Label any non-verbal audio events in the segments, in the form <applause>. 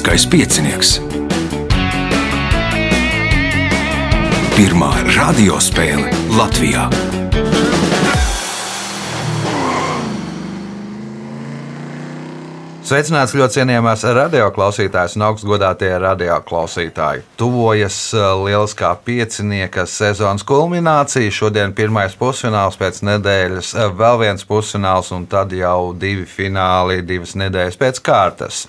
Lieliskais piecinieks. Pirmā radiospēle Latvijā. Sveicināts ļoti cienījamās radioklausītājas un augstgadātie radioklausītāji. Tuvojas uh, lieliskā piecinieka sezonas kulminācija. Šodien pirmais pusfināls pēc nedēļas, uh, vēl viens pusfināls un tad jau divi fināli divas nedēļas pēc kārtas.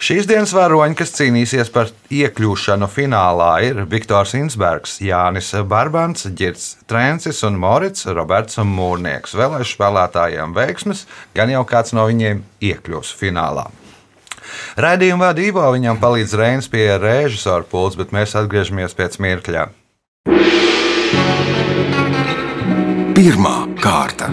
Šīs dienas varoņi, kas cīnīsies par iekļūšanu finālā, ir Viktors Insbergs, Jānis Barbants, Girts Trencis un Morits Roberts Mūrnieks. Vēlēšu spēlētājiem veiksmes, gan jau kāds no viņiem iekļūs finālā. Raidījumu vadībā viņam palīdz Reinas pie režisora pults, bet mēs atgriežamies pēc mirkļa. Pirmā kārta.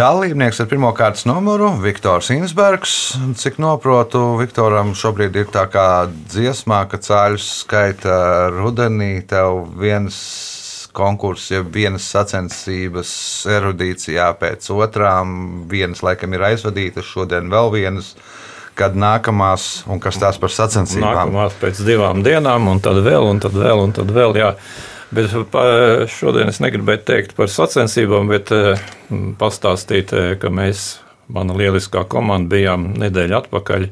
Dalībnieks ar pirmā kārtas numuru - Viktors Insbergs. Cik saprotu, Viktoram šobrīd ir tā kā dziesmā, ka cēļus skaita rudenī. Tev viens konkurss, ja vienas sacensības erudīcijā pēc otrām, vienas laikam ir aizvadītas, šodien vēl vienas. Kad nākamās, un kas tās par sacensībām? Nākamās pēc divām dienām, un tad vēl, un tad vēl, un tad vēl. Jā. Bet šodien es negribēju teikt par sacensībām, bet pastāstīt, ka mēs, mana lieliskā komanda, bijām nedēļu atpakaļ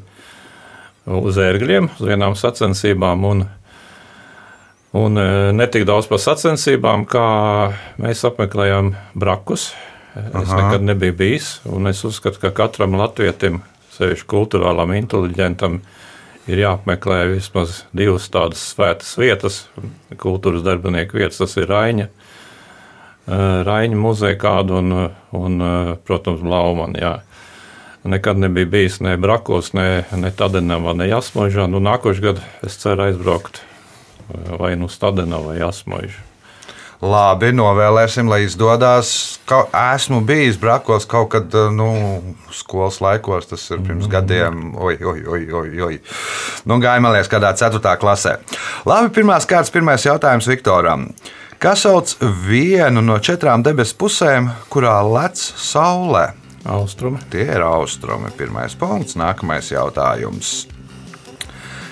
uz ērgļiem, uz vienām sacensībām. Un, un ne tik daudz par sacensībām, kā mēs apmeklējām brakus. Es Aha. nekad nebiju bijis, un es uzskatu, ka katram latvietim, sevišķi kultūrālam, inteliģentam, ir ir jāapmeklē vismaz divas tādas svētas vietas, kultūras darbinieku vietas. Tas ir Raņa, Raņa muzeja kādu un, un protams, Blaumana. Nekad nebija bijis ne Brakos, ne, ne Tadenavā, ne Jasmožā. Nu, nākošais gads es ceru aizbraukt vai nu Stadenā vai Jasmožā. Labi, novēlēsim, lai izdodas. Esmu bijis Brakos kaut kad, eh, nu, skolas laikos, tas ir pirms mm. gadiem. Oi, oi, oi, oi, oi. Nu, gājām, liekas, kādā 4. klasē. Labi, pirmās kārtas, pirmais jautājums Viktoram. Kas sauc vienu no četrām debesu pusēm, kurā lec saulē? Austrumi. Tie ir austrumi. Pirmais punkts, nākamais jautājums.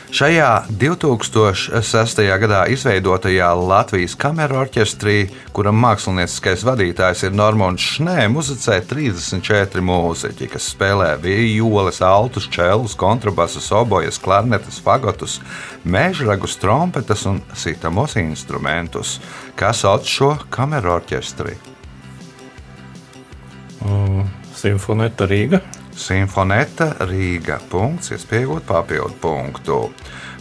Šajā 2006. gadā izveidotajā Latvijas kameru orķestrī, kuram mākslinieckais vadītājs ir Normons Šnē, muzicē 34 mūziķi, kas spēlē vījoles, altus, čelus, kontrabasus, obojas, klarnetes, fagotus, mežragus, trompetes un sitamos instrumentus. Kas sauc šo kameru orķestri? Simfonēta Rīga. Simfonēta Rīga. Punkts, iespējot papildu punktu.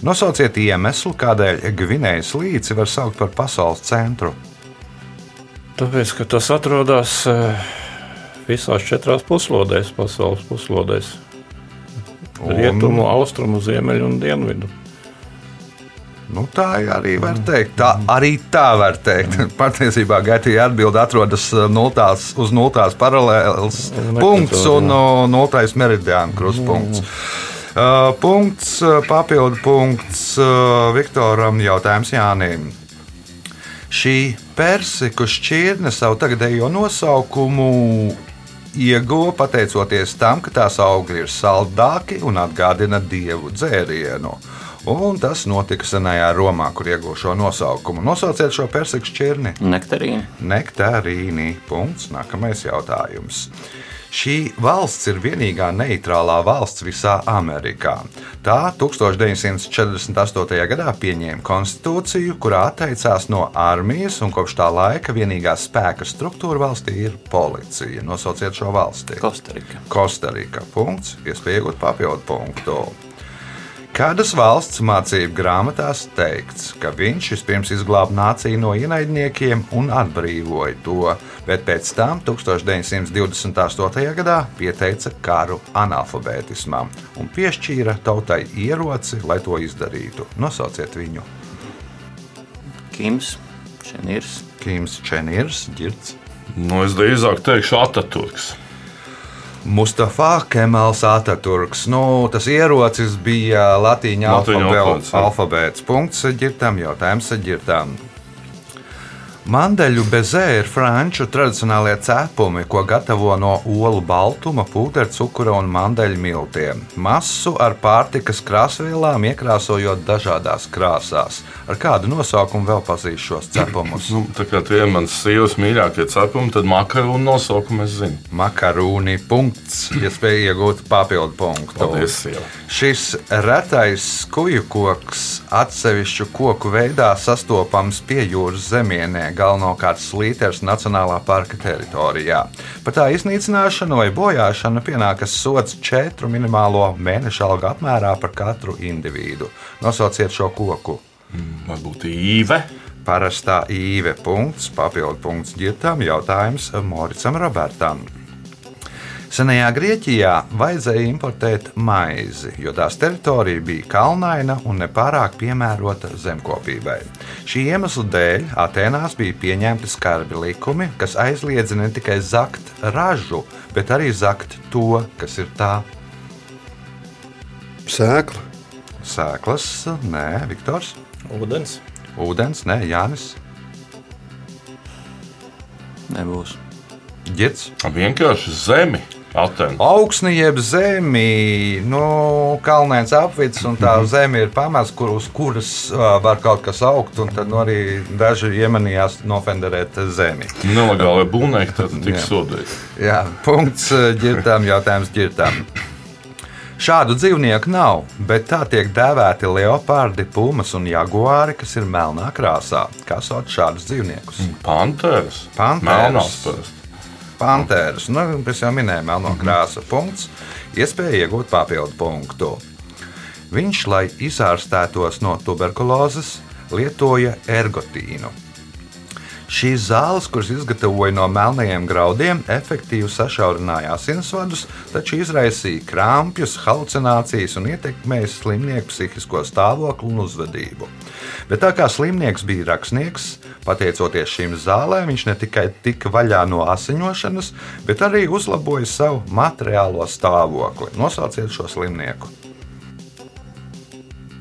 Nosauciet iemeslu, kādēļ Gvinējas līci var saukt par pasaules centru. Tāpēc, ka tas atrodas eh, visās četrās puslodēs, pasaules puslodēs. Un... Rietumu, austrumu, ziemeļu un dienvidu. Nu, tā arī var teikt. Tā arī tā var teikt. <laughs> Patiesībā Gaitija atbilde atrodas uh, nultās, uz nultās paralēlas punkts un uh, nultais meridiāna krustpunkts. Uh, punkts, uh, papildu punkts uh, Viktoram jautājums Jānim. Šī persiku šķirne savu tagadējo nosaukumu ieguva pateicoties tam, ka tās augļi ir saldāki un atgādina dievu dzērienu. Un tas notika senajā Romā, kur iegūta šo nosaukumu. Nosauciet šo persikšu čirni. Nektarīni. Nektarīni. Punkts. Nākamais jautājums. Šī valsts ir vienīgā neitrālā valsts visā Amerikā. Tā 1948. gadā pieņēma konstitūciju, kurā atteicās no armijas, un kopš tā laika vienīgā spēka struktūra valstī ir policija. Nosauciet šo valsti. Kostarika. Kostarika. Punkts. Iespēja iegūt papildu punktu. Kādas valsts mācību grāmatās teikts, ka viņš vispirms izglāba nāciju no ienaidniekiem un atbrīvoja to, bet pēc tam 1928. gadā pieteica karu analfabētismam un piešķīra tautai ieroci, lai to izdarītu. Nosauciet viņu! Kims, Čenirs. Kims, Čenirs, Girts. Nu, es drīzāk teikšu Ataturks. Mustafa Kemals Ataturks. Nu, tas ierocis bija latīņu alfabēts. alfabēts. Punkts ģirtam, jautājums ģirtam. Mandeļu bezē ir franču tradicionālie cepumi, ko gatavo no olu baltuma, pūdeļa, cukura un mandeļu miltiem. Masu ar pārtikas krāsvielām iekrāsojot dažādās krāsās. Ar kādu nosaukumu vēl pazīst šos cepumus? <clears throat> Nu, tā kā tie ir mans sievas mīļākie cepumi, tad makaronu nosaukumu es zinu. Makarūni punkts, iespēja iegūt papildu punktu. Paldies, sieva. Šis retais skuju koks atsevišķu koku veidā sastopams pie jūras zemienē, galvenokārt Slīters Nacionālā parka teritorijā. Par tā iznīcināšanu vai bojāšanu pienākas sots četru minimālo mēneša algu apmērā par katru individu. Nosauciet šo koku. Varbūt īve. Parastā īve punkts, papildu punkts ģirtām, jautājums Moricam Robertam. Senajā Grieķijā vajadzēja importēt maizi, jo tās teritorija bija kalnaina un nepārāk piemērota zemkopībai. Šī iemesla dēļ Atenās bija pieņemti skarbi likumi, kas aizliedza ne tikai zakt ražu, bet arī zakt to, kas ir tā Sēkla. sēklas. Nē, Viktors, Ūdens. ūdens, nē, Jānis, Nebūs. Girts. Vienkārši zemi. Atēnu. Augsni jeb zemi, nu, kalnēns apvidus, un tā zeme ir pamats, kur, uz kuras uh, var kaut kas augt, tad nu, arī daži iemanījās nofenderēt zemi. Nelegāli būvnieki tad tiks sodīti. Jā, punkts ģirtām, jautājums ģirtām. Šādu dzīvnieku nav, bet tā tiek dēvēti leopardi, pumas un jaguāri, kas ir melnā krāsā. Kā sauc šādus dzīvniekus? Panteras. Panteras. Pantēras, nu, es jau minēju, melno krāsa. Punkts. Iespēja iegūt papildu punktu. Viņš, lai izārstētos no tuberkulozes, lietoja ergotīnu. Šīs zāles, kuras izgatavoja no melnajiem graudiem, efektīvi sašaurināja asinsvadus, taču izraisīja krampjus, halucinācijas un ietekmēja slimnieku psihisko stāvokli un uzvedību. Bet tā kā slimnieks bija rakstnieks, pateicoties šīm zālēm, viņš ne tikai tika vaļā no asiņošanas, bet arī uzlaboja savu materiālo stāvokli. Nosauciet šo slimnieku.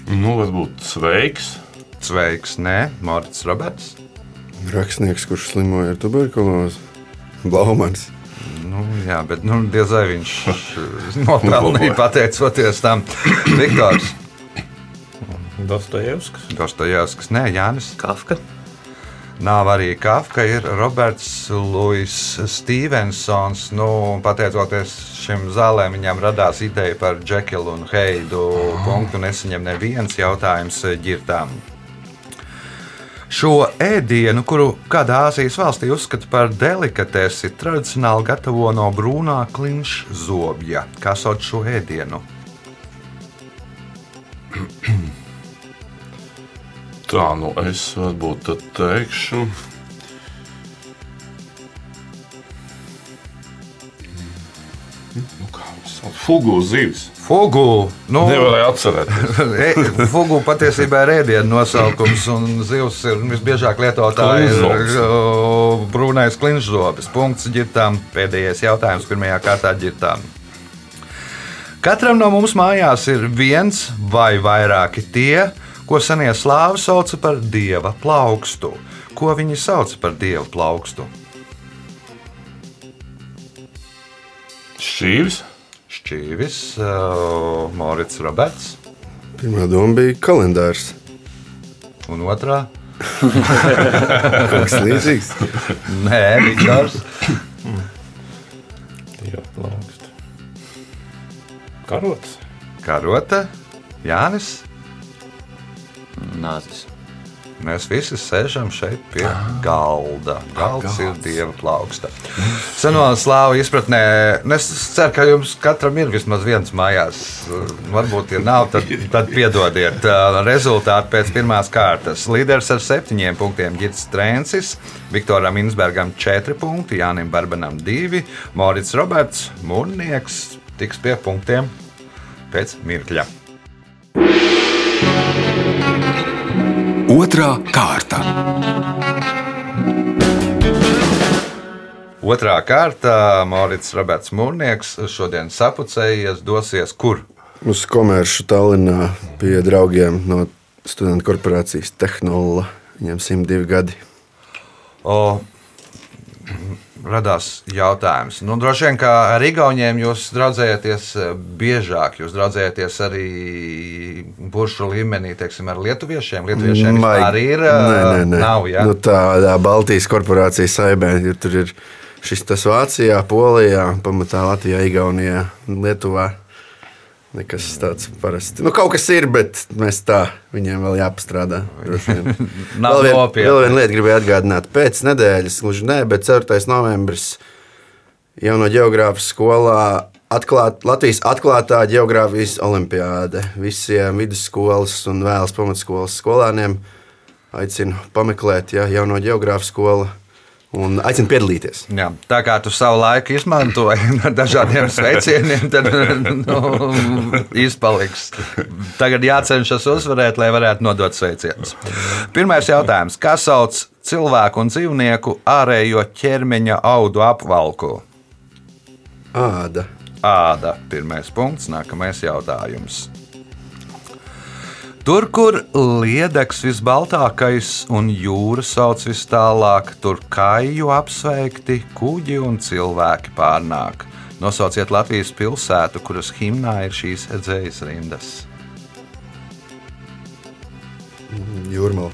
Nu, varbūt sveiks. Sveiks, nē, Morits Roberts. Rakstnieks, kurš slimoja ar tuberkulozi. Blaumans. Nu, jā, bet nu, diez vai viņš <laughs> <laughs> nopelnīja pateicoties tam. Viktors, Dostojevskis. Dostojevskis, nē, Jānis. Kafka. Nav arī Kafka, ir Roberts Luis Stevensons. Nu, pateicoties šim zālēm, viņam radās ideja par Džekilu un Heidu. Punktu nesaņem neviens jautājums ģirtām. Šo ēdienu, kuru kādā Āzijas valstī uzskata par delikatesi, tradicionāli gatavo no brūnā klinša zobja. Kā sauc šo ēdienu? Tā, nu es varbūt teikšu. Fugu zivs. Fugu. Nu, Nevarēju atcerēties. <laughs> Fugu patiesībā ir ēdienu nosaukums, un zivs ir visbiežāk lietotā ir Klinžzobs. o, brūnais klinšzobis. Punkts ģirtām. Pēdējais jautājums pirmajā kārtā ģirtām. Katram no mums mājās ir viens vai vairāki tie, ko senie slāvi sauca par dieva plaukstu. Ko viņi sauca par dieva plaukstu? Šķīvis. Šķīvis, uh, Morits Roberts Pirmā doma bija kalendārs. un otrā kas līdzīgs. Nē, Viktors. Jā, plaukst. Karots. Karota, Jānis. Nāzis. Mēs visi sēžam šeit pie galda. Galds ir dieva plauksta. Seno slāvu izpratnē, nu, es ceru, ka jums katram ir vismaz viens mājās. Varbūt, ja nav, tad, <laughs> tad piedodiet. Rezultāti pēc pirmās kārtas. Līderis ar septiņiem punktiem Girts Trēncis, Viktoram Insbergam četri punkti, Jānim Barbanam divi, Morits Roberts, Mūrnieks tiks pie punktiem pēc mirkļa. Otra kārta. Otrā kārta Morits Roberts Mūrnieks šodien sapucējies, dosies kur? Uz komeršu Tallinā pie draugiem no studentu korporācijas Tehnola. Viņam 102 gadi. O, radās jautājums. Nu, droši vien, kā ar Igauniem jūs draudzējaties eh, biežāk, jūs draudzējaties arī buršu līmenī, teiksim, ar lietuviešiem. Lietuviešiem Maigi. vispār ir. eh, Nē, nē, nē. Nav, ja? nu, tā, tā Baltijas korporācija saimē, ja tur ir šis tas Vācijā, Polijā, pamatā Latvijā, Igaunijā, Lietuvā. Nekas tāds parasti. Nu, kaut kas ir, bet mēs tā viņiem vēl jāpastrādā. vien. <laughs> Nav vēl, vien, nopietni. vēl viena lieta gribēju atgādināt. Pēc nedēļas, gluži ne, bet 4. novembris jau no geogrāfijas skolā atklāt, Latvijas atklātā geogrāfijas olimpiāde. Visiem vidusskolas un vēlas pamatskolas skolāniem aicinu pameklēt ja, jauno geogrāfijas skolu un aicinu piedalīties. Jā, tā kā tu savu laiku izmantoji <laughs> ar dažādiem sveicieniem, tad <laughs> nu, izpaliks. Tagad jācenšas uzvarēt, lai varētu nodot sveicienus. Pirmais jautājums. Kā sauc cilvēku un dzīvnieku ārējo ķermeņa audu apvalku? Āda. Āda. Pirmais punkts. Nākamais jautājums. Tur, kur liedeks visbaltākais un jūra sauc vis tālāk, tur kāju apsveikti kuģi un cilvēki pārnāk. Nosauciet Latvijas pilsētu, kuras himnā ir šīs dzējas rindas. Jūrmala.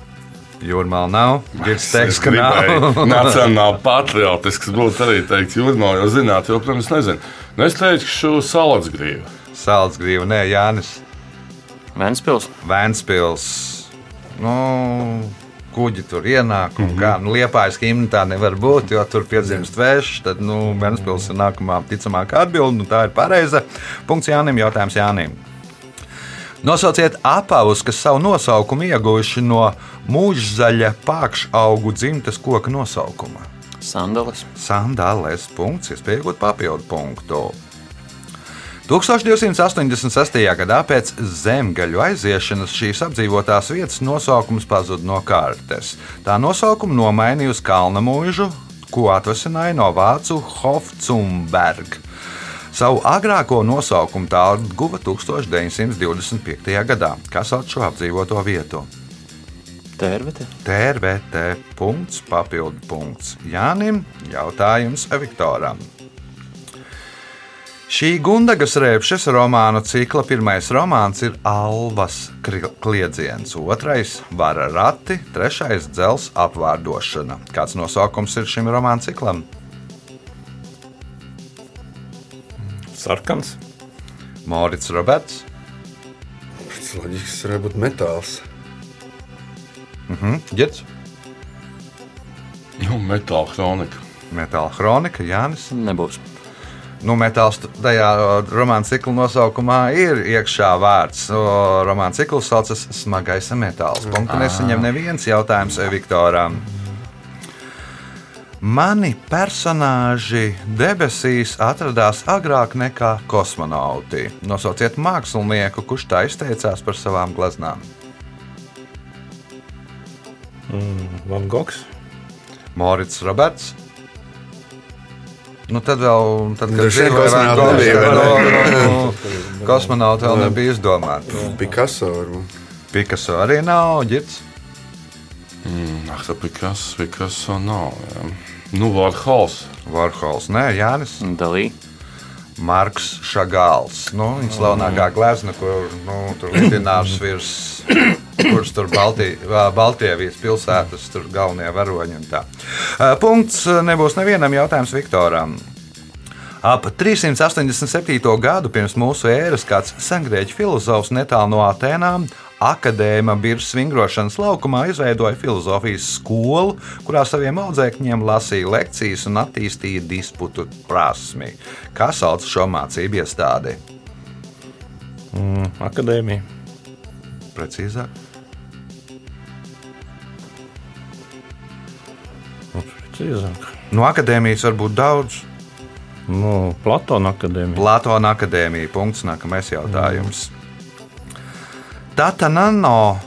Jūrmāla nav. Teiks, Es ka nav. <laughs> Nacionāli patriotisks būtu arī teikt, jūrmā, jo zināt, jo, protams, nezinu. Nu, es teikšu, šo salātsgrīvu. Saldsgrīva, nē, Jānis. Ventspils. Vēnspils. Nu, kuģi tur ienāk. Mm -hmm. Kā nu, liepājas himna tā nevar būt, jo tur piedzimst vējš. Tad nu, Vēnspils ir nākamā ticamākā atbilde, un tā ir pareiza. Punkts Jānim, jautājums Jānim. Nosauciet apavus, kas savu nosaukumu ieguvuši no mūžzaļa pākšaugu dzimtas koka nosaukuma. Sandalis. Sandālēs punkts, iespējot papildu punktu. 1286. gadā pēc zemgaļu aiziešanas šīs apdzīvotās vietas nosaukums pazuda no kartes. Tā nosaukumu nomainīja uz Kalna mūžu, ko atvasināja no vācu Hofcumberg. Savu agrāko nosaukumu tā guva 1925. gadā, kas sauc šo apdzīvoto vietu. Tērvete. TRVT punkts, papildu punkts Jānim, jautājums Viktoram. Šī Gundagas rēpšas romānu cikla pirmais romāns ir Alvas kliedziens, otrais - vara rati, trešais - dzels apvārdošana. Kāds nosaukums ir šim romānu ciklam? Sarkans. Morits Roberts, Tas loģisks varētu būt metāls. Girts, Nu, metāla kronika. Metāla kronika, Jānis. Nebūs. Nu, metāls tajā romāna cikla nosaukumā ir iekšā vārds. Romāna cikls saucas Smagais metāls. Punktu nesaņem neviens jautājums Viktoram. Mani personāži debesīs atradās agrāk nekā kosmonauti. Nosauciet mākslinieku, kurš tā izteicās par savām gleznām. Van Gogs. Morits Roberts. Nu, tad vēl, tad, kad vai ne? vēl, kosmonauti vēl nebija izdomāti. Picasso. varbūt. Picasso arī nav ģits. Ak, tā Picasso, Picasso nav. Jā. Nu, Varhols. Varhols, nē, Jānis. Dalī. Marks Šagāls. Nu, viņa slavenākā glezna, kur nu, tur ir dinārs virs, kurš tur Baltij, ā, Baltkrievijas pilsētas, tur galvenie varoņi un tā. Punkts nebūs nevienam jautājums Viktoram. Ap 387. gadu pirms mūsu ēras kāds sengrieķu filozofs netālu no Atēnām akadēma biržas vingrošanas laukumā izveidoja filozofijas skolu, kurā saviem audzēkņiem lasīja lekcijas un attīstīja disputu prasmi. Kā sauc šo mācību iestādi? Mm, akadēmija. Precīzāk, precīzāk. no akadēmijas var būt daudz. Nu, Platona akadēmija. Platona akadēmija. Punkts. Nākamais jautājums. Tata Nano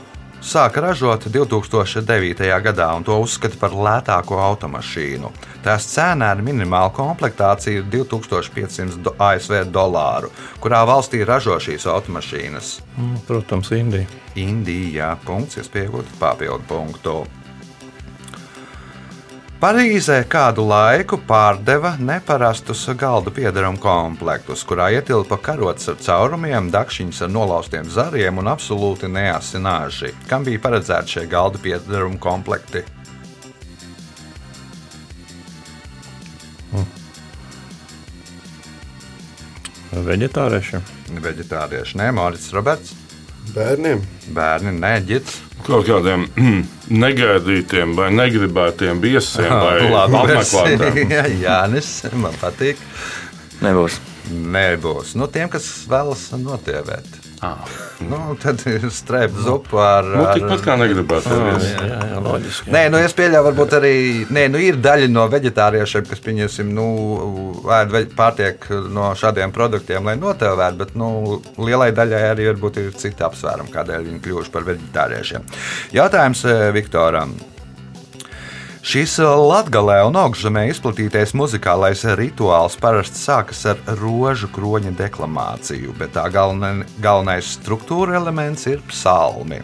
sāka ražot 2009. gadā, un to uzskata par lētāko automašīnu. Tās cena ar minimālu komplektāciju ir 2500 do- ASV dolāru. Kurā valstī ražo šīs automašīnas? Mm, Protams, Indija. Indijā. Punkts, iespējot papildu punktu. Parīzē kādu laiku pārdeva neparastus galdu piedarumu komplektus, kurā ietilpa karots ar caurumiem, dakšiņas ar nolaustiem zariem un absolūti neasināži. Kam bija paredzēti šie galdu piedarumu komplekti? Veģetāriešiem. Veģetārieši, nē, Mārcis Roberts, Bērniem. bērni, nē, ģits. Kaut kādiem <clears throat> negaidītiem vai negribētiem viesiem vai apmeklētājiem. <laughs> Jā, Jānis, man patīk. Nebūs. Nebūs. Nu, tiem, kas vēlas notievēt. Ah. Nu, tad ir strēpta zupa ar. Nu, tikpat kā negribētu vis. Jā, jā, jā, loģiski. Nē, nu, es pieļauju, varbūt arī nē, nu, ir daļa no vegetāriešiem, kas pieņemsim, nu, ēd pārtiek no šādiem produktiem, lai notēvētu, bet nu, lielai daļai arī varbūt ir citi apsvērumi, kādēļ viņi kļuvuši par vegetāriešiem. Jautājums eh, Viktoram. Šis latgalē un augšzemē izplatītais muzikālais rituāls parasti sākas ar rožu kroņa deklamāciju, bet tā galvenai- galvenais struktūra elements ir psalmi.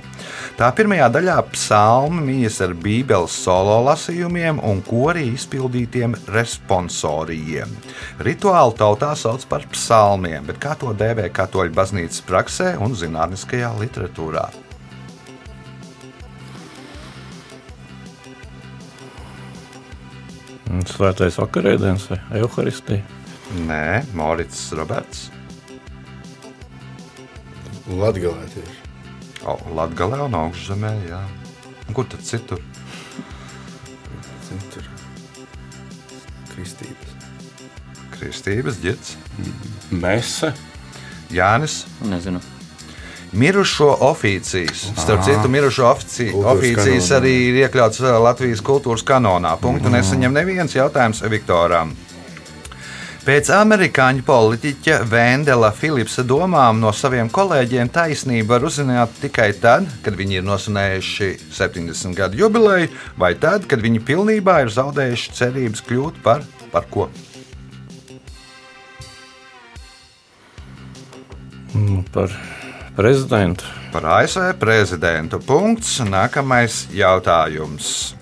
Tā pirmajā daļā psalmi mijas ar bībeles solo lasījumiem un korī izpildītiem responsorijiem. Rituāli tautā sauc par psalmiem, bet kā to dēvē katoļu baznīcas praksē un zinātniskajā literatūrā? Svētais vakarēdienas vai evaharistija. Nē, Morits Roberts. Latgalē tieši. O, Latgalē un augšzemē, jā. Un kur tad citur? Zin, Tur kristības. Kristības ģits, Mese. Jānis. Nezinu. Mirušo oficijas. Starp citu, mirušo oficijas arī ir iekļauts uh, Latvijas kultūras kanonā. Punktu nesaņem neviens jautājums Viktoram. Pēc amerikāņu politiķa Vendela Philipsa domām no saviem kolēģiem taisnību var uzzināt tikai tad, kad viņi ir nosvinējuši 70 gadu jubileju, vai tad, kad viņi pilnībā ir zaudējuši cerības kļūt par, par ko? Nu, Par prezidentu. Par ASV prezidentu. Punkts. Nākamais jautājums.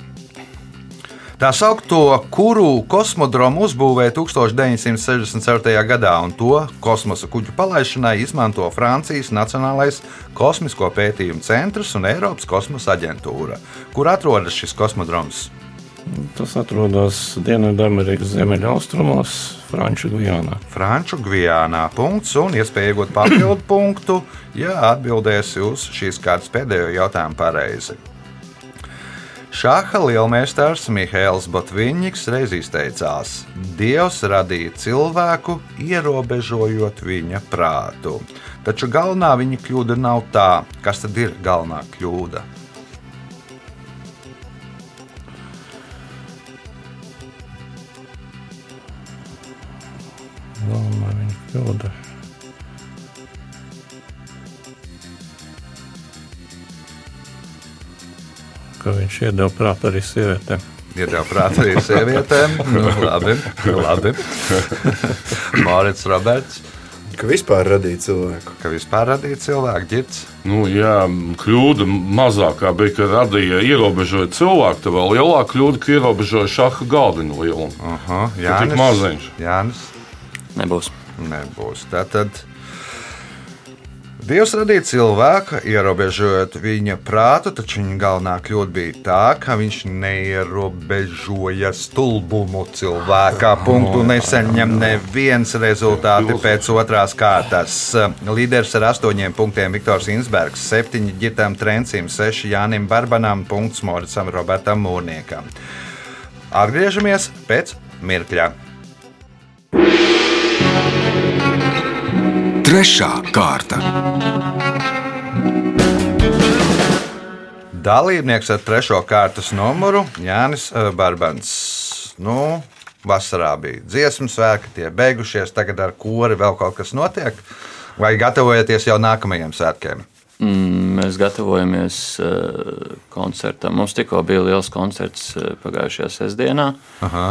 Tā saucamo kuru kosmodromu uzbūvēja 1964. gadā, un to kosmosa kuģu palaišanai izmanto Francijas Nacionālais kosmisko pētījumu centrs un Eiropas kosmosa aģentūra. Kur atrodas šis kosmodroms? Tas atrodas Dienvidamerikas ziemeļaustrumos, Franču Gujānā. Franču Gvijānā. Punkts un iespēja iegūt papildu <clears throat> punktu, ja atbildēsi uz šīs kārtas pēdējo jautājumu pareizi. Šāda lielmeistars Mihails Botviņņiks reiz izteicās: Dievs radīja cilvēku, ierobežojot viņa prātu. Taču galvenā viņa kļūda nav tā, kas tad ir galvenā kļūda. Galvenā viņa kļūda. Ka viņš iedeva prātu arī sievietēm. Iedeva prātā arī sievietēm. <laughs> Nu, labi, labi. <laughs> Mārcis Roberts, Ka vispār radīja cilvēku. ka vispār radīja cilvēku ģirts. Nu, jā, kļūda mazākā bija, ka radīja ierobežoja cilvēku. Tā vēl lielāka kļūda, ka ierobežoja šāda galdiņu lielumu. Aha, Tā tik maziņš. Jānis. Nebūs. Nebūs. Tātad Dievs radīja cilvēku, ierobežojot viņa prātu, taču viņa galvenā kļūda bija tā, ka viņš neierobežoja stulbumu cilvēkā. Punktu nesaņem neviens rezultāti pēc otrās kārtas. Līderis ar astoņiem punktiem Viktors Insbergs, septiņi ģitam Trencim, seši Jānim Barbanam, punkts Moricam Robertam Mūrniekam. Atgriežamies pēc mirkļa. Trešā kārta. Dalībnieks ar trešo kārtas numuru Jānis eh, Barbans. Nu, vasarā bija dziesmu svētki, tie beigušies, tagad ar kori vēl kaut kas notiek. Vai gatavojaties jau nākamajiem svētkiem? Mm, Mēs gatavojamies uh, koncertam. Mums tikko bija liels koncerts uh, pagājušajā sestdienā. Aha.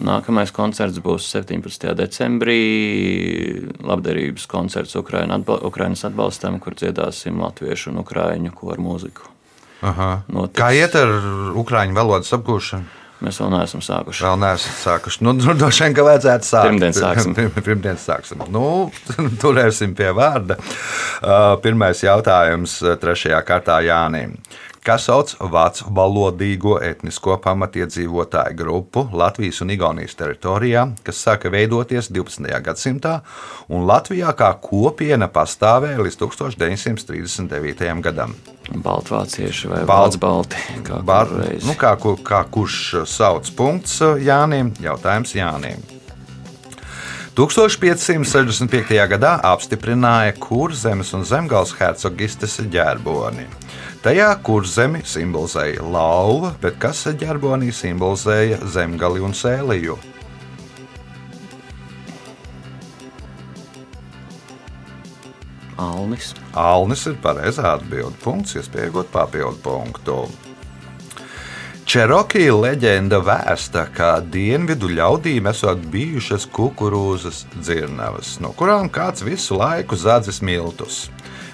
Nākamais koncerts būs 17. decembrī. Labdarības koncerts Ukraina atbal Ukrainas atbalstam, kur dziedāsim latviešu un ukrāņu koru mūziku. Kā iet ar ukrāņu valodas apgūšanu? Mēs vēl neesam sākuši. Vēl neesam sākuši. Nu, nu, droši vien, ka vajadzētu sākt. Pirmdien sāksim. Pirmdien sāksim. Nu, <laughs> turēsim pie vārda. Uh, Pirmais jautājums uh, trešajā kārtā Jānim. Kas sauc vācu valodīgo etnisko pamatiedzīvotāju grupu Latvijas un Igaunijas teritorijā, kas sāka veidoties 12. gadsimtā, un Latvijā kā kopiena pastāvēja līdz 1939. gadam? Baltvācieši vai Balt- Balti. Kā reiz. nu, kā, ku- kā kurš sauc punkts uh, Jānim? Jautājums Jānim. 1565. gadā apstiprināja Kurzemes un Zemgales hercogistes ģerboni. Tajā kurzemi simbolizēja lauva, bet kas ģerbonī simbolizēja zemgali un sēliju? Alnis. Alnis ir pareizā atbilde. Punkts, iespējot papildu punktu. Čerokija leģenda vēsta, ka dienvidu ļaudīm esot bijušas kukurūzas dzirnavas, no kurām kāds visu laiku zādzis miltus.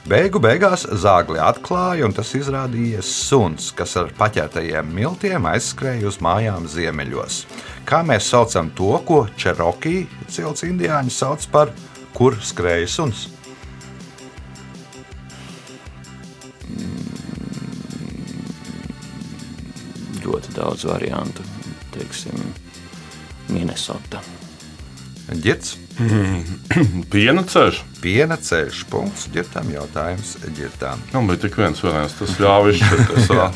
Beigu beigās zāgli atklāja, un tas izrādījās suns, kas ar paķertajiem miltiem aizskrēja uz mājām ziemeļos. Kā mēs saucam to, ko Čerokija cilts indiāņi sauc par kur skrēja suns? Ļoti daudz variantu. Teiksim, Minnesota. Ģirts. <clears throat> Piena ceļš. Piena ceļš, punkts, ģirtām jautājums ģirtām. Nu, bet tik viens variants, tas ļāva izšķirties. <laughs> ā.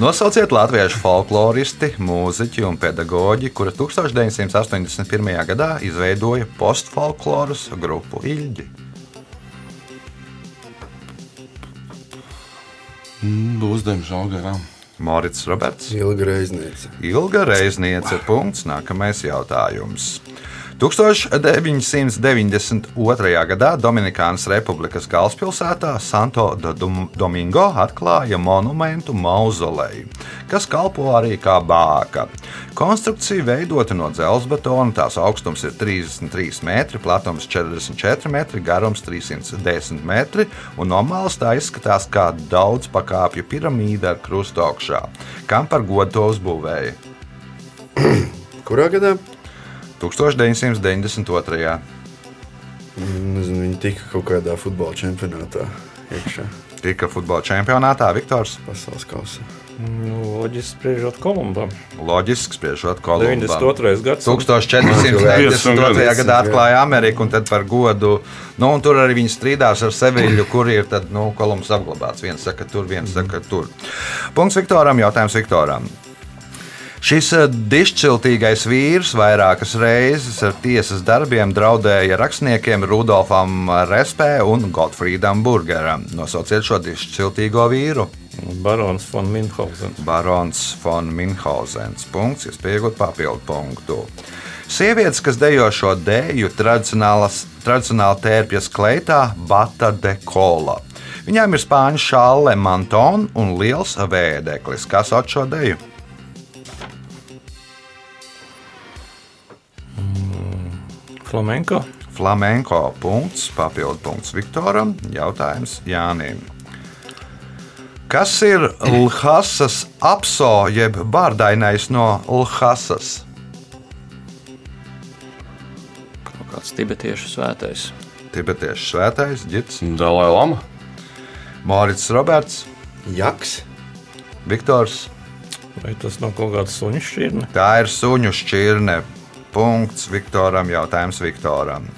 Nosauciet latviešu folkloristi, mūziķi un pedagoģi, kura 1981. gadā izveidoja postfolkloras grupu Ilģi. Būs diemžēl garām. Morits Roberts, Ilga reizniece. Ilga Reizniece, punkts, nākamais jautājums. 1992. gadā Dominikānas Republikas galvaspilsētā Santo do Dom- Domingo atklāja monumentu mauzoleju, kas kalpo arī kā bāka. Konstrukcija veidota no dzelzbetona, tās augstums ir 33 metri, platums 44 metri, garums 310 metri, un no malas tā izskatās kā daudz pakāpju piramīda ar krustu augšā. Kam par godu to uzbūvēja? <clears throat> Kurā gadā? 1992. Nezinu, viņi tika kaut kādā futbola čempionātā iekšā Tika futbola čempionātā Viktors. pasaules kausā. Nu, loģiski spriežot Kolumbam. Loģiski spriežot, Kolumbam. 92. gads. 1492. Jā. gadā atklāja Ameriku, un tad par godu, nu, tur arī viņi strīdās ar Seviļu, kur ir tad, nu, Kolumbs apglabāts. Viens saka, tur, viens saka, tur. Punkts Viktoram, jautājums Viktoram. Šis eh, dišciltīgais vīrs vairākas reizes ar tiesas darbiem draudēja rakstniekiem Rudolfam Respē un Gottfriedam Burgeram. Nosauciet šo dišciltīgo vīru. Barons von Minhausens. Barons von Minhausens. Punkts, iespējot papildu punktu. Sievietes, kas dejo šo dēļu, tradicionāli tērpjas kleitā Bata de Kola. Viņām ir spāņu šāle, mantona un liels vēdeklis. Kas šo dēļu? Flamenko. Flamenko punkts, papildu punkts Viktoram. Jautājums Jānim. Kas ir Lhasas apso, jeb bārdainais no Lhasas? Kaut kāds tibetiešu svētais. Tibetiešu svētais, ģits, Dalai Lama. Mārcis Roberts, Jaks. Viktors. Vai tas nav kaut kāds suņu šķirne? Tā ir suņu šķirne. Punkts Viktoram, jautājums Viktoram.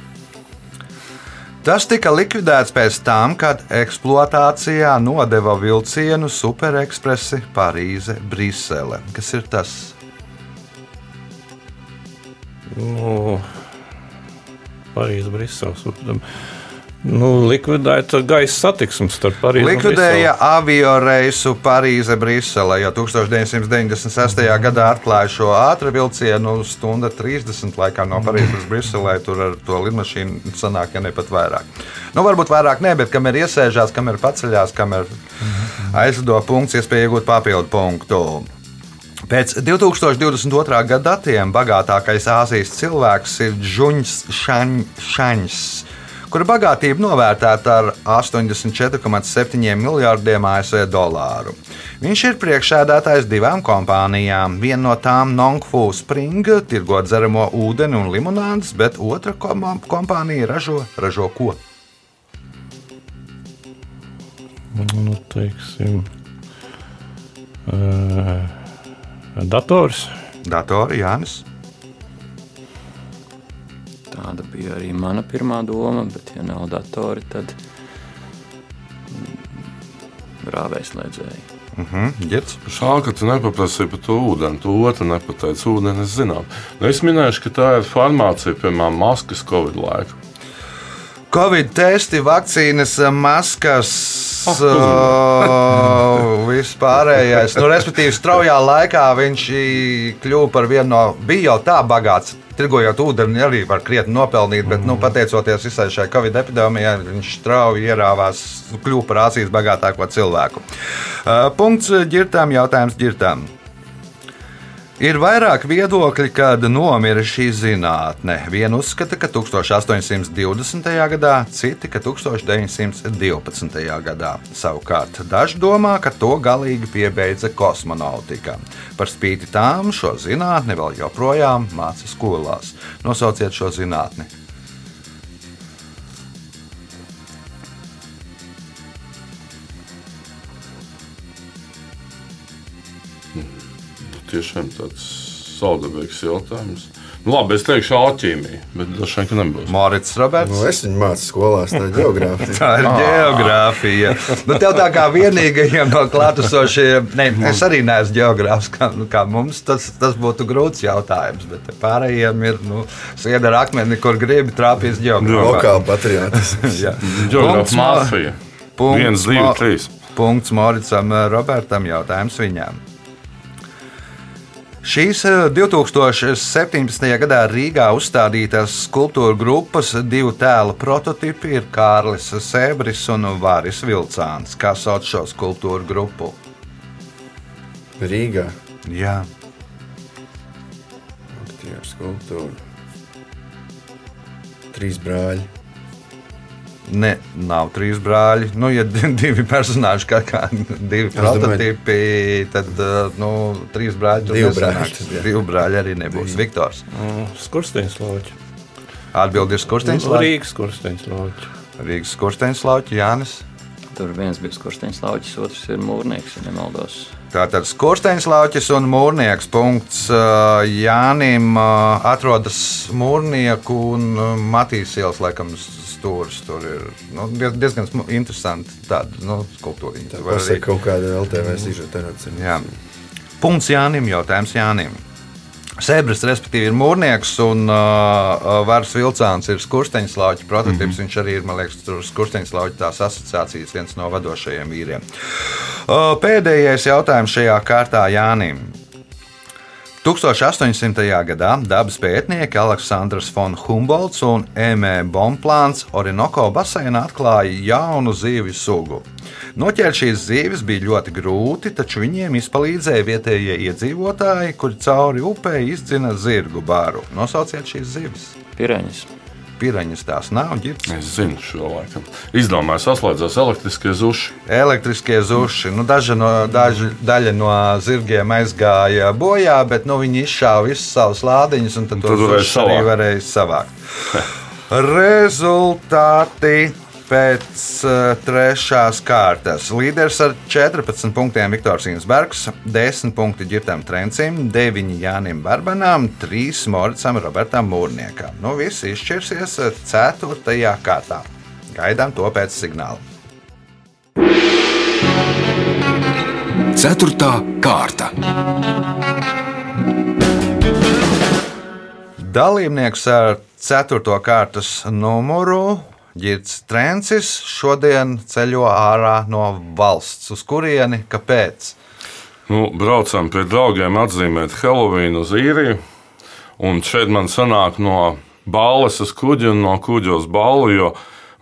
Tas tika likvidēts pēc tam, kad eksploatācijā nodeva vilcienu Superekspresi Parīze, Brisele. Kas ir tas? Nu, Parīzes, Briseles. Nu, likvidēta gaisa satiksme starp Parīzi Likvidēja avio reisu Parīze, Brisele, jo 1996. gadā atklāja šo ātrā vilcienu stunda 30 laikā no Parīzes uz Briselē. Tur ar to lidmašīnu sanāk, ja ne pat vairāk. Nu, varbūt vairāk ne, bet kam ir iesēžās, kam ir paceļās, kam ir aizlido punkts, iespēja iegūt papildu punktu. Pēc 2022. gada datiem bagātākais Āzijas cilvēks ir Džuņš Šans, kura bagātība novērtēta ar 84,7 miljardiem ASV dolāru. Viņš ir priekšsēdētājs divām kompānijām. Viena no tām, Nongfu Spring, tirgo dzeramo ūdeni un limonādes, bet otra kom kompānija ražo, ražo ko? Nu, teiksim, uh, dators. Datori Jānis. Tāda bija arī mana pirmā doma, bet, ja nav datori, tad rāvēslēdzēji. Uh -huh, Girds. Žēl, ka tu nepaprasīji par to ūdeni. Tu otru nepateici, ūdeni es zinām. Nu, es minēšu, ka tā ir farmācija, piemēram, maskas Covid laika. Covid testi, vakcīnas, maskas, Oh, uh, viss pārējais. Nu, respektīvi, straujā laikā viņš kļuva par vienu no, bija jau tā bagāts. Tirgojot ūdeni, arī var krietni nopelnīt, bet, nu, pateicoties visai šai Covid epidēmijai, viņš strauji ierāvās, kļuva par Āzijas bagātāko cilvēku. Uh, punkts ģirtām, jautājums ģirtām. Ir vairāk viedokļi, kad nomira šī zinātne. Viena uzskata, ka 1820. gadā, citi, ka 1912. gadā. Savukārt daži domā, ka to galīgi piebeidza kosmonautika. Par spīti tām šo zinātni vēl joprojām māca skolās. Nosauciet šo zinātni. Tiešām tāds saudabīgs jautājums. Nu, labi, es teikšu alķīmiju, bet droši vien, ka nebūs. Mārcis Roberts. Nu, es viņu mācu skolās, tā ir <laughs> geogrāfija. Tā ir geogrāfija. Nu, tev tā kā vienīgajiem no klātesošiem, ne, es arī neesmu geogrāfs, kā, nu, kā mums, tas, tas būtu grūts jautājums. Bet pārējiem ir nu, sēde ar akmeni, kur gribi trāpīt geogrāfijā. Lokāli <laughs> Punkts Mā- mafija. Punkts Viens, divi, trīs. Punkts Moricam eh, Robertam. Jautājums viņam. Šīs eh, 2017. gadā Rīgā uzstādītās skulptūra grupas divu tēlu prototipi ir Kārlis Sēbris un Vāris Vilcāns. Kā sauc šo skulptūru grupu? Rīgā. Jā, Aktieru skulptūra. Trīs brāļi. Ne, nav trīs brāļi. Nu, ja <laughs> divi personāļi, kā, kā divi prototipi, tad nu, trīs brāļi tur Divi tad, jā. Divi brāļi arī nebūs. Viktors. Skursteņš lauķis. Atbildi ir Skursteņš. Rīgas skursteņš lauķis. Rīgas Skursteņš Lauķis Jānis. Tur viens bija skursteņš lauķis, otrs ir mūrnieks, ja nemaldos. Tātad skursteņš lauķis un mūrnieks. Punkts Jānim atrodas mūrnieku un Matīs ielas laikam stūris. Tur ir nu, diez- diezgan interesanti tāda nu, skulptūra. Tā pasaka kaut kāda LTV sižeta. Punkts Jānim, jautājums Jānim. Sēbris, respektīvi, ir mūrnieks, un uh, Vārs Vilcāns ir skursteņslauķa prototyps. Mm -hmm. Viņš arī ir, man liekas, skursteņslauķa tās asociācijas viens no vadošajiem vīriem. Uh, pēdējais jautājums šajā kārtā Jānim. 1800. gadā dabas pētnieki Aleksandrs von Humbolds un Emē Bonplāns Orinoko baseinā atklāja jaunu zivju sugu. Noķert šīs zivis bija ļoti grūti, taču viņiem izpalīdzēja vietējie iedzīvotāji, kuri cauri upē izdzina zirgu baru. Nosauciet šīs zivis. Pireņas. Piraņas tās nav, ģirbs. Es zinu šo laikam. Izdomāju, saslēdzās elektriskie zuši. Elektriskie zuši. Nu, daži no, daži, daļa no zirgiem aizgāja bojā, bet nu, viņi izšāva visus savus lādiņus, un tad Tad tos varēja zušus arī savākt. varēja savākt. <laughs> Rezultāti pēc uh, trešās kārtas. Līderis ar 14 punktiem Viktors Insbergs, 10 punkti Girtam Trencim, 9 Jānim Barbanām, 3 Moricam Robertam Mūrniekam. Nu, viss izšķirsies 4. kārtā. Gaidām to pēc signāla. Ceturtā kārta. Dalībnieks ar 4. kārtas numuru Girts Trencis šodien ceļo ārā no valsts. Uz kurieni? Kāpēc? Nu, braucam pie draugiem atzīmēt Helovīnu uz īriju. Un šeit man sanāk no balles uz kuģi un no kuģa uz balvu, jo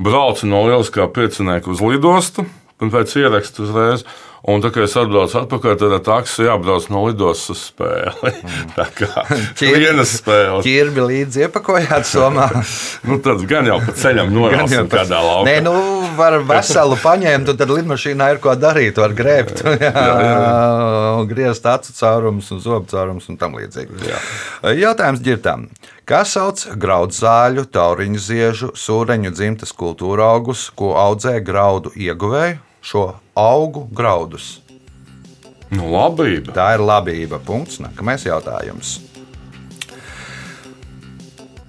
braucu no lieliskā piecinieka uz lidostu, un pēc ierakstu uzreiz. Un tā kā es atbraucu atpakaļ, tad taksi jābrauc no lidostas uz spēli. <laughs> tā kā <laughs> vienas spēles. Ķirbi līdzi iepakojāt somā. <laughs> nu, tad gan jau pa ceļam norāsim kādā laukā. Nē, nu, var veselu paņemt, un tad lidmašīnā ir ko darīt. Var grēbt, jā, jā, jā. griezt acu caurumus un zobu caurumus un tam līdzīgi. Jā. Jautājums ģirtam. Kā sauc graudzāļu, tauriņu ziežu, sūreņu dzimtas kultūra augus, ko audzē graudu ieguvēju? Šo augu graudus? Nu, labība. Tā ir labība. Punkts. Nākamais jautājums.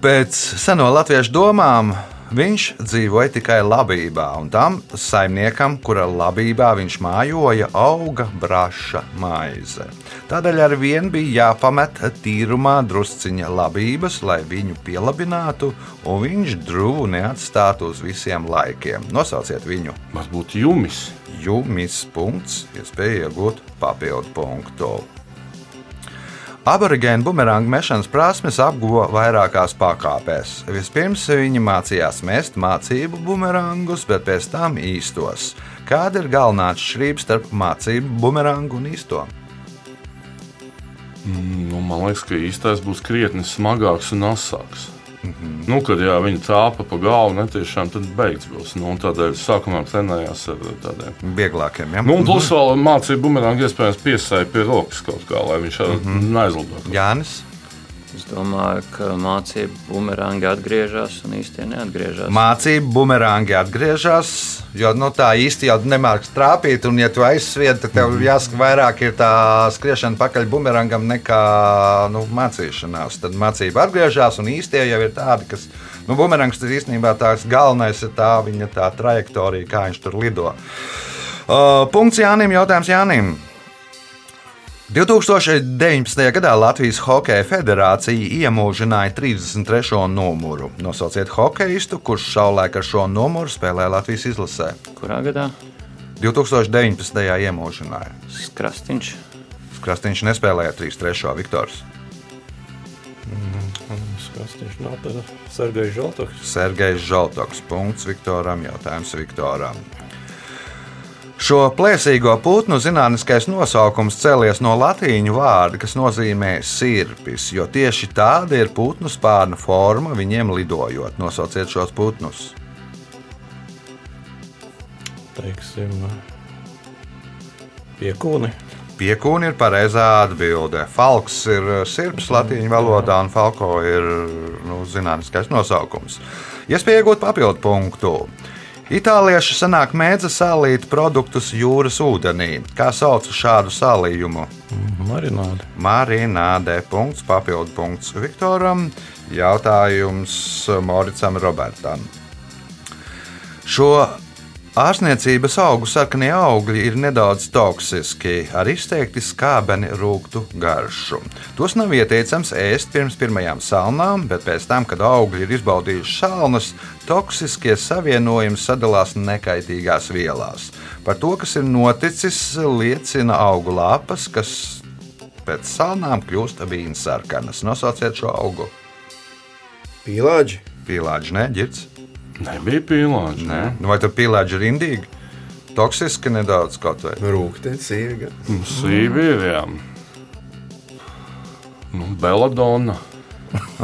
Pēc seno latviešu domām Viņš dzīvoja tikai labībā, un tam saimniekam, kura labībā viņš mājoja, auga braša maize. Tādēļ ar vienu bija jāpamet tīrumā drusciņa labības, lai viņu pielabinātu, un viņš drūmu neatstātu uz visiem laikiem. Nosauciet viņu. Varbūt jumis. Jumis punkts, iespēja iegūt papildu punktu. Aborigēnu bumerāņu mešanas prasmes apguva vairākās pakāpēs. Vispirms viņi mācījās mest mācību bumerāngus, bet pēc tam īstos. Kāda ir galvenā atšķirība starp mācību bumerāngu un īsto? Mm, nu, man liekas, ka īstais būs krietni smagāks un asāks. Mm -hmm. nu, kad jā, viņi trāpa pa galvu, netiešām tad beigts būs. Nu, tādēļ sākumā trenējās ar tādiem vieglākiem. Ja? Nu, plus vēl mācīja bumerāngu iespējams piesaistīt pie rokas kaut kā, lai viņš mm -hmm. neaizlidotu. Jānis. Es domāju, ka mācību bumerāņi atgriežas un īstenībā neatgriežas. Mācību bumerāņi atgriežas, jo nu, tā īsti jau nemāks trāpīt. Un, ja tu aizsvied, tad tev jāsaka, vairāk ir tā skriešana pakaļ bumerangam nekā nu, mācīšanās. Tad mācība atgriežas, un īstie jau ir tādi, kas. Nu, bumerangs tas īstenībā tās galvenais ir tā viņa tā trajektorija, kā viņš tur lido. Uh, punkts Jānim, jautājums Jānim. 2019. gadā Latvijas Hokeja federācija iemūžināja 33. numuru. Nosauciet hokeistu, kurš savulaik ar šo numuru spēlēja Latvijas izlasē. Kurā gadā? 2019. iemūžināja. Krastīņš. Krastīņš nespēlēja 33. Viktors. Krastīņš nav tas Sergejs Žaltoks. Sergejs Žaltoks. Punkts Viktoram. Jautājums Viktoram. Šo plēsīgo putnu zinātniskais nosaukums cēlies no latīņu vārda, kas nozīmē sirpis, jo tieši tāda ir putnu spārna forma viņiem lidojot. Nosauciet šos putnus. Teiksim, piekūni. Piekūni ir pareizā atbilde. Falks ir sirds latīņu valodā, un falko ir nu, zinātniskais nosaukums. Iespēja iegūt papildu punktu. Itālieši sanāk mēdza sālīt produktus jūras ūdenī. Kā sauc šādu sālījumu? Marināde. Marināde. Punkts, papildu punkts Viktoram. Jautājums Moricam Robertam. Šo Ārstniecības augu sarkanie augļi ir nedaudz toksiski, ar izteikti skābeni rūktu garšu. Tos nav ieteicams ēst pirms pirmajām salnām, bet pēc tam, kad augļi ir izbaudījuši salnas, toksiskie savienojumi sadalās nekaitīgās vielās. Par to, kas ir noticis, liecina augu lapas, kas pēc salnām kļūst vīns sarkanas. Nosauciet šo augu. Pīlāģi. Pīlāģi, ne, ģirds. Nebija pīlāģi. Nē. Nu, vai tur pīlāģi ir indīgi? Toksiski nedaudz kaut vai. Rūkte, sīga. Nu, sīvi ir, jā. Nu, Beladona. <laughs>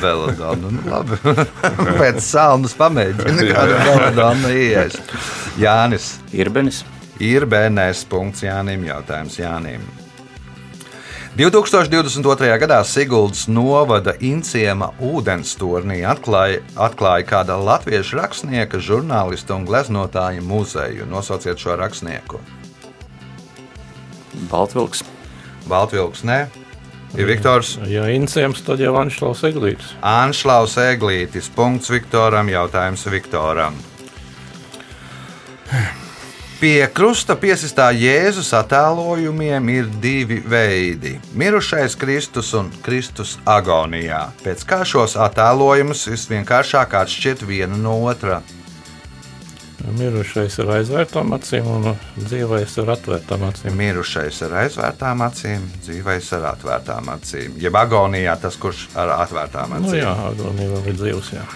Beladona. Nu, labi. <laughs> Pēc saunas pamēģina kādu beladonu ieiest. Jānis. Irbenis. Ir BNS. Punkts Jānim. Jautājums Jānim. 2022. gadā Siguldas novada Inciema ūdensturnī atklāja, atklāja kāda latviešu rakstnieka, žurnālista un gleznotāja muzeju. Nosauciet šo rakstnieku. Baltvilks. Baltvilks, nē. Ir Viktors. Ja Incēms, tad jau Anšlaus Eglītis. Anšlaus Eglītis. Punkts Viktoram. Jautājums Viktoram. Pie krusta piesistā Jēzus attēlojumiem ir divi veidi - mirušais Kristus un Kristus agonijā. Pēc kā šos attēlojumus visvienkāršāk atšķirt vienu no otra? Mirušais ar aizvērtām acīm un dzīvais ar atvērtām acīm. Mirušais ar aizvērtām acīm, dzīvais ar atvērtām acīm. Jeb agonijā tas, kurš ar atvērtām acīm. Nu, jā, agonija vēl ir dzīvs. Jā.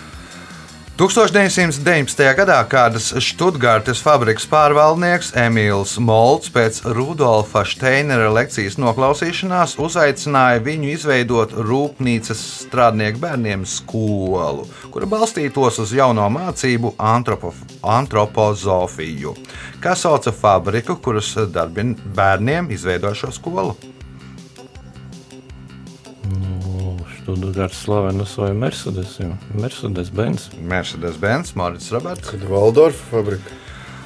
1919. gadā kādas Stuttgartes fabrikas pārvaldnieks Emīls Molts pēc Rudolfa Steinera lekcijas noklausīšanās uzaicināja viņu izveidot rūpnīcas strādnieku bērniem skolu, kura balstītos uz jauno mācību antropo, antropozofiju, kā sauca fabriku, kuras darbin bērniem izveidoja šo skolu. Stuttgarts slavenus vai Mercedes, jau. Mercedes Benz. Mercedes-Benz, Morits Roberts. Kad Valdorfa fabrika.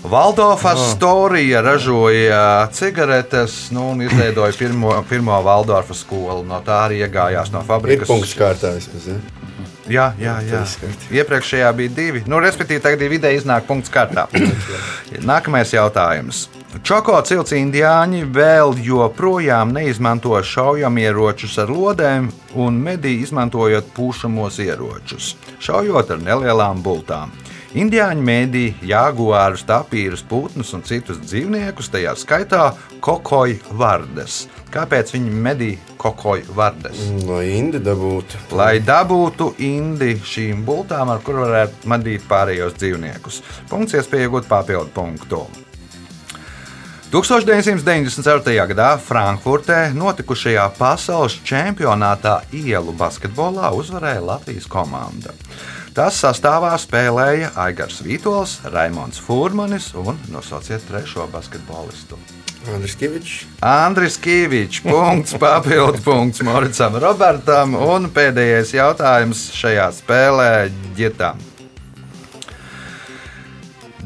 Valdorfa Storija ražoja cigaretes nu, un izveidoja pirmo, pirmo Valdorfa skolu. No tā arī iegājās no Ir fabrikas. punkts kārtā vismaz. Ja? Jā, jā, jā. Iepriekšējā bija divi. Nu, respektīvi, tagad ir vidēji iznāk punkts kārtā. Nākamais jautājums. Čoko cilts indiāņi vēl joprojām neizmanto šaujamieročus ar lodēm un medī izmantojot pūšamos ieročus, šaujot ar nelielām bultām. Indiāņi mēdī jaguārus, tapīrus, putnus un citus dzīvniekus, tajā skaitā kokoju vardes. Kāpēc viņi medī kokoju vardes? No Indi dabūtu. lai dabūtu indi šīm bultām, ar kurām varētu medīt pārējos dzīvniekus. Punkts iespēja iegūt papildu punktu. 1994. gadā Frankfurtē notikušajā pasaules čempionātā ielu basketbolā uzvarēja Latvijas komanda. Tas sastāvā spēlēja Aigars Vītols, Raimons Furmanis un nosauciet trešo basketbolistu. Andris Kavičs. Andris Kavičs, punkts, <laughs> papildu punkts Moricam Robertam un pēdējais jautājums šajā spēlē ģitam.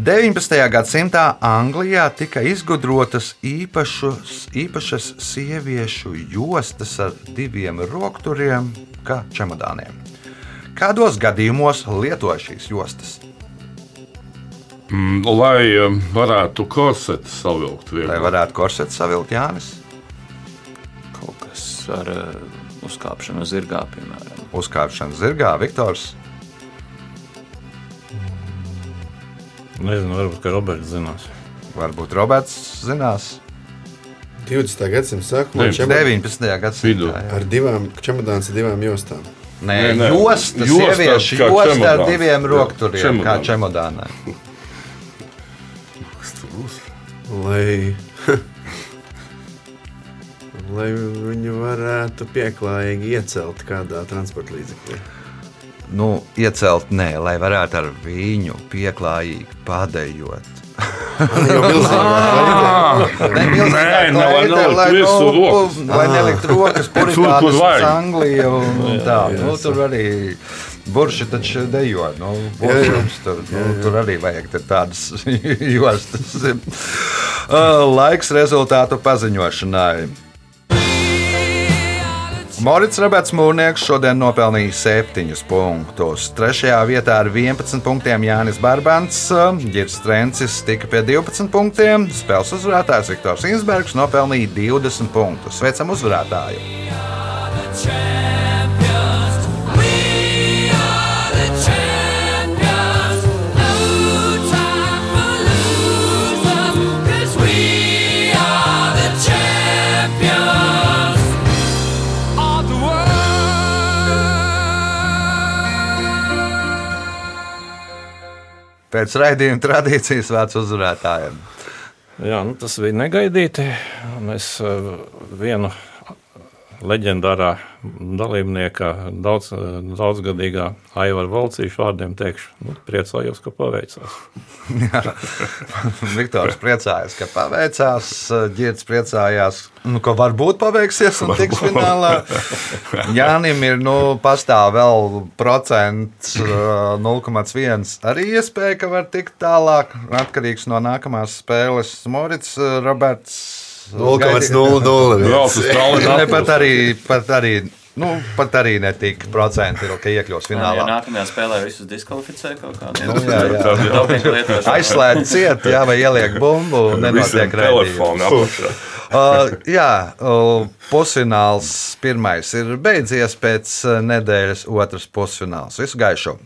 19. gadsimtā Anglijā tika izgudrotas īpašus, īpašas sieviešu jostas ar diviem rokturiem, kā čemodāniem. Kādos gadījumos lietoja šīs jostas? Mm, lai eh, varētu korseti savilkt Lai vieglāk. varētu korsetu savilkt Jānis, Kaut kas ar uh, uzkāpšanu zirgā, piemēram. uzkāpšana zirgā, Viktors. Nezinu, varbūt, ka Roberts zinās. Varbūt Roberts zinās. 20. gadsimta sākumā Deviņ- čemodāns 19. gadsimtā. Vidū. ar divām čemodāns ar divām jostām. Nē, Nē, josta, josta sieviešu kā josta ar diviem rokturiem, kā čemodānā. Lai, <laughs> lai viņu varētu pieklājīgi iecelt kādā transporta līdzeklī. Nu, iecelt nē, lai varētu ar viņu pieklājīgi padējot. Jau. Nē, milzīgā Nē, nevar klaide, nelikt nu, rokas. Lai nelikt rokas <laughs> vajag. uz Angliju un, tā. Nu, tur arī burši taču dejo. Nu, buršums, tur, nu, tur arī vajag te tādas <laughs> jostas. Uh, Laiks rezultātu paziņošanai. Morits Rebets Mūrnieks šodien nopelnīja 7 punktus. Trešajā vietā ar 11 punktiem Jānis Barbants, Girs Trencis tika pie 12 punktiem, spēles uzvarētājs Viktors Insbergs nopelnīja 20 punktus. Sveicam uzvarētāju! champions. Pēc raidījuma tradīcijas vārds uzvarētājiem. Jā, nu, tas bija negaidīti. Mēs eh, vienu leģendārā dalībnieka, daudz, daudzgadīgā Aivara Valcīša vārdiem teikšu, nu, priecājos, ka paveicās. <laughs> Viktors priecājās, ka paveicās, Girts priecājās, nu, ka varbūt paveiksies un tiks finālā. <laughs> Jānim ir nu, pastāv vēl procents uh, 0,1 arī iespēja, ka var tikt tālāk. Atkarīgs no nākamās spēles. Morits, uh, Roberts. Gaidi- 0,00. Brauc uz Ne, Tallinnā. pat arī, pat arī, nu, pat arī netika procenti, ka iekļūs Ja finālā. nākamajā spēlē visus diskvalificē kaut Nu, jā, jā. dopinga lietošanai. Aizslēdz ciet, jā, vai ieliek bumbu nenotiek redzējums. <laughs> Uh, jā, uh, pusfināls pirmais ir beidzies pēc uh, nedēļas otras pusfināls. Visu gaišu!